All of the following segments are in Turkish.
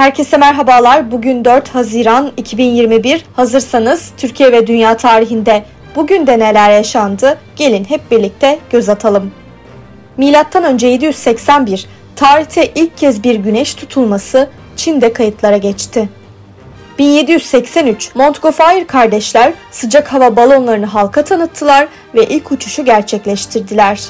Herkese merhabalar. Bugün 4 Haziran 2021. Hazırsanız Türkiye ve dünya tarihinde bugün de neler yaşandı? Gelin hep birlikte göz atalım. Milattan önce 781 tarihte ilk kez bir güneş tutulması Çin'de kayıtlara geçti. 1783 Montgolfier kardeşler sıcak hava balonlarını halka tanıttılar ve ilk uçuşu gerçekleştirdiler.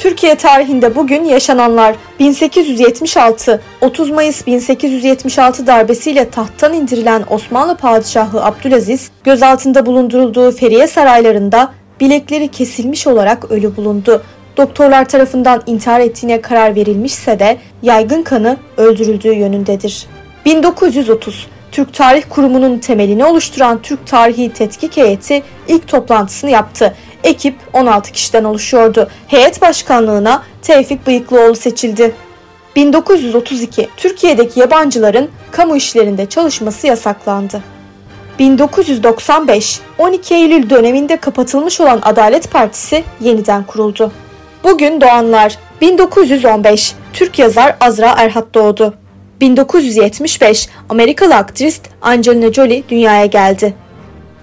Türkiye tarihinde bugün yaşananlar 1876 30 Mayıs 1876 darbesiyle tahttan indirilen Osmanlı Padişahı Abdülaziz gözaltında bulundurulduğu Feriye saraylarında bilekleri kesilmiş olarak ölü bulundu. Doktorlar tarafından intihar ettiğine karar verilmişse de yaygın kanı öldürüldüğü yönündedir. 1930 Türk Tarih Kurumu'nun temelini oluşturan Türk Tarihi Tetkik Heyeti ilk toplantısını yaptı. Ekip 16 kişiden oluşuyordu. Heyet başkanlığına Tevfik Bıyıklıoğlu seçildi. 1932 Türkiye'deki yabancıların kamu işlerinde çalışması yasaklandı. 1995 12 Eylül döneminde kapatılmış olan Adalet Partisi yeniden kuruldu. Bugün doğanlar 1915 Türk yazar Azra Erhat doğdu. 1975 Amerikalı aktrist Angelina Jolie dünyaya geldi.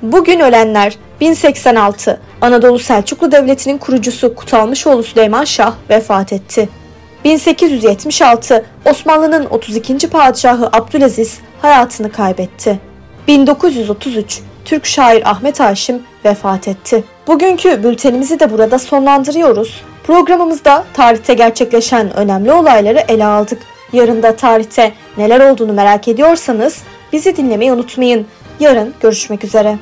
Bugün ölenler 1086 Anadolu Selçuklu Devleti'nin kurucusu Kutalmışoğlu Süleyman Şah vefat etti. 1876 Osmanlı'nın 32. padişahı Abdülaziz hayatını kaybetti. 1933 Türk şair Ahmet Haşim vefat etti. Bugünkü bültenimizi de burada sonlandırıyoruz. Programımızda tarihte gerçekleşen önemli olayları ele aldık. Yarın da tarihte neler olduğunu merak ediyorsanız bizi dinlemeyi unutmayın. Yarın görüşmek üzere.